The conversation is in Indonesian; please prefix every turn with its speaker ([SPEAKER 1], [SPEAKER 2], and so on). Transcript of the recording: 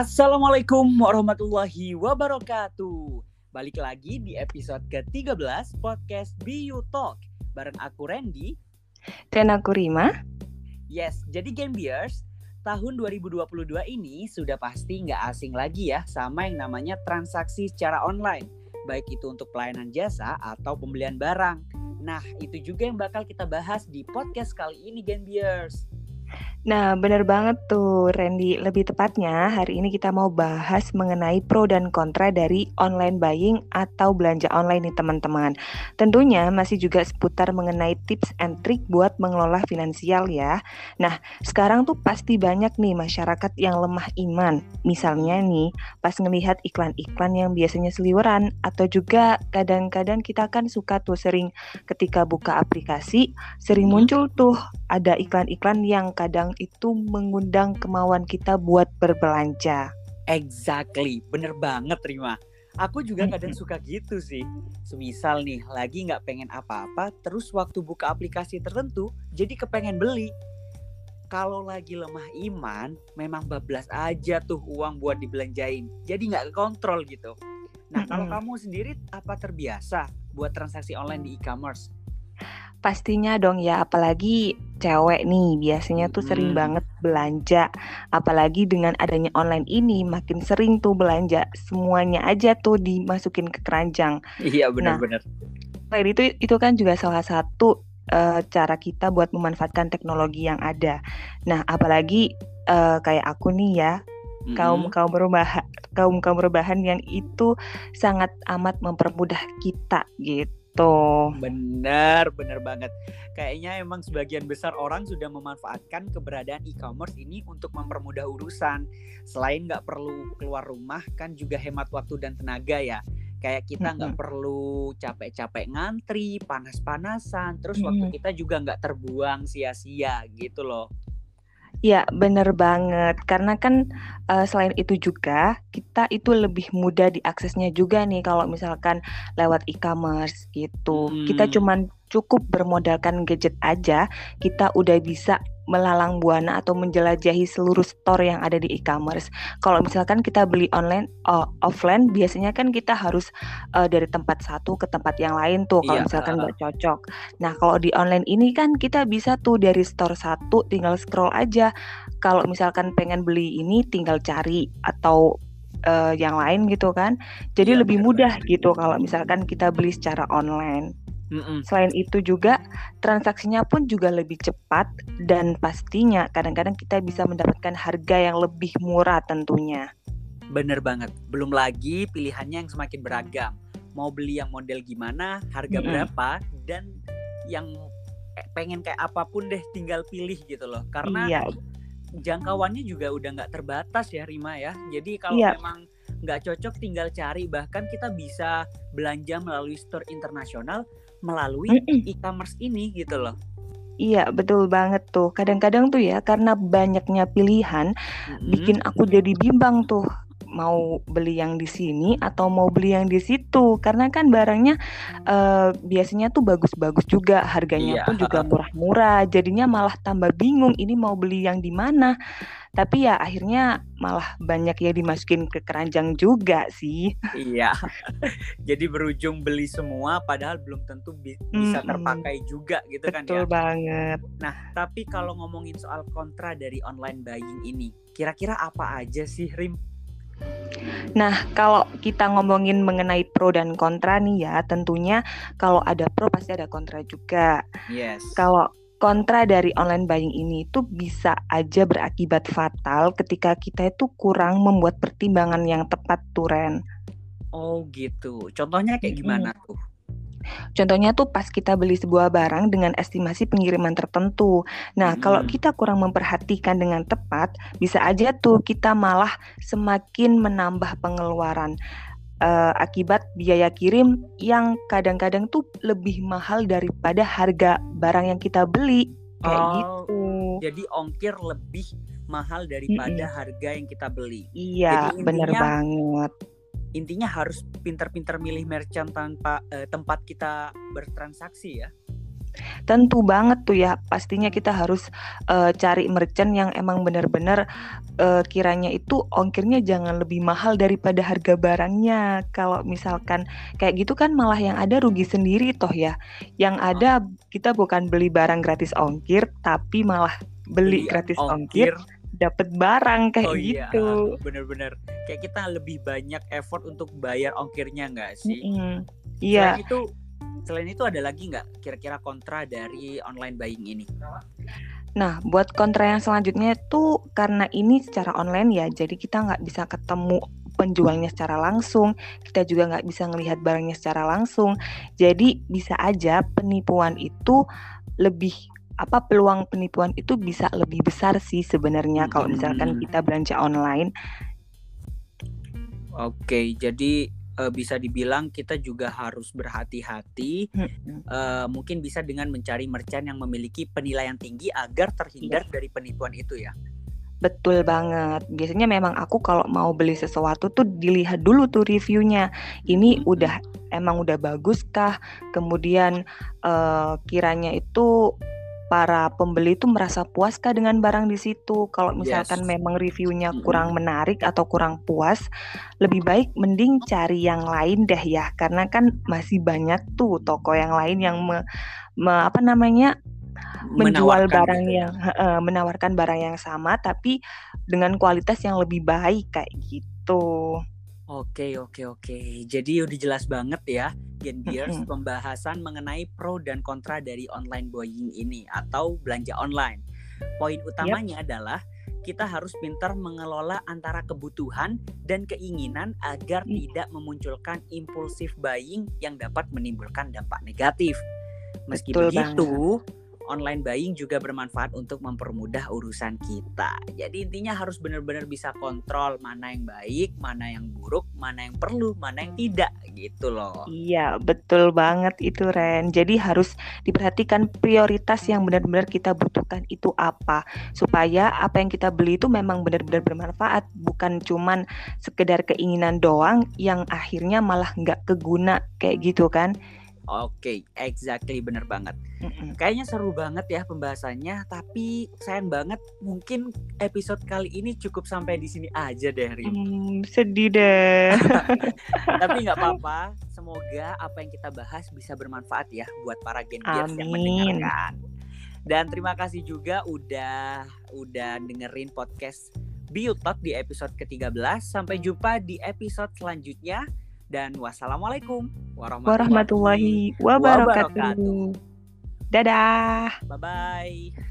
[SPEAKER 1] Assalamualaikum warahmatullahi wabarakatuh. Balik lagi di episode ke-13 podcast BU Talk bareng aku Randy
[SPEAKER 2] dan aku Rima.
[SPEAKER 1] Yes, jadi Game Beers, tahun 2022 ini sudah pasti nggak asing lagi ya sama yang namanya transaksi secara online, baik itu untuk pelayanan jasa atau pembelian barang. Nah, itu juga yang bakal kita bahas di podcast kali ini Game Beers.
[SPEAKER 2] Nah, benar banget tuh Randy. Lebih tepatnya, hari ini kita mau bahas mengenai pro dan kontra dari online buying atau belanja online nih teman-teman. Tentunya masih juga seputar mengenai tips and trick buat mengelola finansial ya. Nah, sekarang tuh pasti banyak nih masyarakat yang lemah iman. Misalnya nih, pas ngelihat iklan-iklan yang biasanya seliweran atau juga kadang-kadang kita kan suka tuh sering ketika buka aplikasi, sering hmm. muncul tuh ada iklan-iklan yang kadang itu mengundang kemauan kita buat berbelanja.
[SPEAKER 1] Exactly, bener banget Rima. Aku juga kadang suka gitu sih. Semisal nih, lagi nggak pengen apa-apa, terus waktu buka aplikasi tertentu, jadi kepengen beli. Kalau lagi lemah iman, memang bablas aja tuh uang buat dibelanjain. Jadi nggak kontrol gitu. Nah, kalau kamu sendiri apa terbiasa buat transaksi online di e-commerce?
[SPEAKER 2] Pastinya dong ya, apalagi cewek nih biasanya tuh sering hmm. banget belanja. Apalagi dengan adanya online ini makin sering tuh belanja. Semuanya aja tuh dimasukin ke keranjang.
[SPEAKER 1] Iya benar-benar.
[SPEAKER 2] Nah, itu itu kan juga salah satu uh, cara kita buat memanfaatkan teknologi yang ada. Nah, apalagi uh, kayak aku nih ya, mm-hmm. kaum kaum perubahan kaum kaum perubahan yang itu sangat amat mempermudah kita gitu gitu.
[SPEAKER 1] Bener, bener banget. Kayaknya emang sebagian besar orang sudah memanfaatkan keberadaan e-commerce ini untuk mempermudah urusan. Selain nggak perlu keluar rumah, kan juga hemat waktu dan tenaga ya. Kayak kita nggak mm -hmm. perlu capek-capek ngantri, panas-panasan, terus mm -hmm. waktu kita juga nggak terbuang sia-sia gitu loh.
[SPEAKER 2] Ya, bener banget. Karena kan uh, selain itu juga kita itu lebih mudah diaksesnya juga nih kalau misalkan lewat e-commerce gitu. Hmm. Kita cuman cukup bermodalkan gadget aja, kita udah bisa melalang buana atau menjelajahi seluruh store yang ada di e-commerce. Kalau misalkan kita beli online uh, offline, biasanya kan kita harus uh, dari tempat satu ke tempat yang lain tuh. Kalau iya, misalkan nggak uh. cocok. Nah kalau di online ini kan kita bisa tuh dari store satu tinggal scroll aja. Kalau misalkan pengen beli ini tinggal cari atau uh, yang lain gitu kan. Jadi iya, lebih mudah gitu kalau misalkan kita beli secara online. Mm-mm. Selain itu juga transaksinya pun juga lebih cepat dan pastinya kadang-kadang kita bisa mendapatkan harga yang lebih murah tentunya.
[SPEAKER 1] Bener banget. Belum lagi pilihannya yang semakin beragam. Mau beli yang model gimana, harga mm-hmm. berapa, dan yang eh, pengen kayak apa pun deh tinggal pilih gitu loh. Karena iya. jangkauannya juga udah nggak terbatas ya Rima ya. Jadi kalau iya. memang nggak cocok tinggal cari bahkan kita bisa belanja melalui store internasional melalui e-commerce ini gitu loh.
[SPEAKER 2] Iya betul banget tuh. Kadang-kadang tuh ya karena banyaknya pilihan, mm-hmm. bikin aku jadi bimbang tuh mau beli yang di sini atau mau beli yang di situ karena kan barangnya uh, biasanya tuh bagus-bagus juga harganya iya. pun juga murah-murah jadinya malah tambah bingung ini mau beli yang di mana tapi ya akhirnya malah banyak ya dimasukin ke keranjang juga sih.
[SPEAKER 1] Iya. Jadi berujung beli semua padahal belum tentu bi bisa terpakai juga gitu
[SPEAKER 2] Betul
[SPEAKER 1] kan
[SPEAKER 2] ya. Betul banget.
[SPEAKER 1] Nah tapi kalau ngomongin soal kontra dari online buying ini kira-kira apa aja sih Rim?
[SPEAKER 2] Nah, kalau kita ngomongin mengenai pro dan kontra nih ya, tentunya kalau ada pro pasti ada kontra juga.
[SPEAKER 1] Yes.
[SPEAKER 2] Kalau kontra dari online buying ini itu bisa aja berakibat fatal ketika kita itu kurang membuat pertimbangan yang tepat tuh Ren.
[SPEAKER 1] Oh gitu. Contohnya kayak gimana hmm. tuh?
[SPEAKER 2] Contohnya tuh pas kita beli sebuah barang dengan estimasi pengiriman tertentu. Nah, hmm. kalau kita kurang memperhatikan dengan tepat, bisa aja tuh kita malah semakin menambah pengeluaran uh, akibat biaya kirim yang kadang-kadang tuh lebih mahal daripada harga barang yang kita beli kayak oh, gitu.
[SPEAKER 1] Jadi ongkir lebih mahal daripada mm -mm. harga yang kita beli.
[SPEAKER 2] Iya, benar banget.
[SPEAKER 1] Intinya harus pintar-pintar milih merchant tanpa uh, tempat kita bertransaksi ya.
[SPEAKER 2] Tentu banget tuh ya, pastinya kita harus uh, cari merchant yang emang benar-benar uh, kiranya itu ongkirnya jangan lebih mahal daripada harga barangnya. Kalau misalkan kayak gitu kan malah yang ada rugi sendiri toh ya. Yang ada kita bukan beli barang gratis ongkir, tapi malah beli, beli gratis ongkir, ongkir dapat barang kayak oh, iya. gitu.
[SPEAKER 1] Bener-bener kayak kita lebih banyak effort untuk bayar ongkirnya nggak sih?
[SPEAKER 2] Mm -hmm. Iya.
[SPEAKER 1] Selain itu Selain itu ada lagi nggak kira-kira kontra dari online buying ini?
[SPEAKER 2] Nah, buat kontra yang selanjutnya itu karena ini secara online ya, jadi kita nggak bisa ketemu penjualnya secara langsung, kita juga nggak bisa melihat barangnya secara langsung. Jadi bisa aja penipuan itu lebih apa peluang penipuan itu bisa lebih besar sih sebenarnya hmm. kalau misalkan kita belanja online.
[SPEAKER 1] Oke, jadi uh, bisa dibilang kita juga harus berhati-hati. Uh, mungkin bisa dengan mencari merchant yang memiliki penilaian tinggi agar terhindar yeah. dari penipuan itu ya.
[SPEAKER 2] Betul banget. Biasanya memang aku kalau mau beli sesuatu tuh dilihat dulu tuh reviewnya. Ini udah emang udah bagus kah? Kemudian uh, kiranya itu para pembeli itu merasa puaskah dengan barang di situ? Kalau misalkan yes. memang reviewnya kurang menarik atau kurang puas, lebih baik mending cari yang lain deh ya, karena kan masih banyak tuh toko yang lain yang me, me, apa namanya menjual barang gitu. Ya. yang uh, menawarkan barang yang sama tapi dengan kualitas yang lebih baik kayak gitu.
[SPEAKER 1] Oke, oke, oke. Jadi udah jelas banget ya, Gen Gears pembahasan mengenai pro dan kontra dari online buying ini atau belanja online. Poin utamanya yep. adalah kita harus pintar mengelola antara kebutuhan dan keinginan agar hmm. tidak memunculkan impulsif buying yang dapat menimbulkan dampak negatif. Meski Betul begitu, banget online buying juga bermanfaat untuk mempermudah urusan kita. Jadi intinya harus benar-benar bisa kontrol mana yang baik, mana yang buruk, mana yang perlu, mana yang tidak gitu loh.
[SPEAKER 2] Iya, betul banget itu Ren. Jadi harus diperhatikan prioritas yang benar-benar kita butuhkan itu apa supaya apa yang kita beli itu memang benar-benar bermanfaat, bukan cuman sekedar keinginan doang yang akhirnya malah nggak keguna kayak gitu kan.
[SPEAKER 1] Oke, okay, exactly bener banget. Kayaknya seru banget ya pembahasannya, tapi sayang banget mungkin episode kali ini cukup sampai di sini aja deh, Rim.
[SPEAKER 2] Hmm, sedih deh.
[SPEAKER 1] tapi nggak apa-apa. Semoga apa yang kita bahas bisa bermanfaat ya buat para Gen yang mendengarkan. Dan terima kasih juga udah udah dengerin podcast Biotalk di episode ke-13. Sampai jumpa di episode selanjutnya dan wassalamualaikum
[SPEAKER 2] warahmatullahi, wabarakatuh. wabarakatuh. Dadah.
[SPEAKER 1] Bye bye.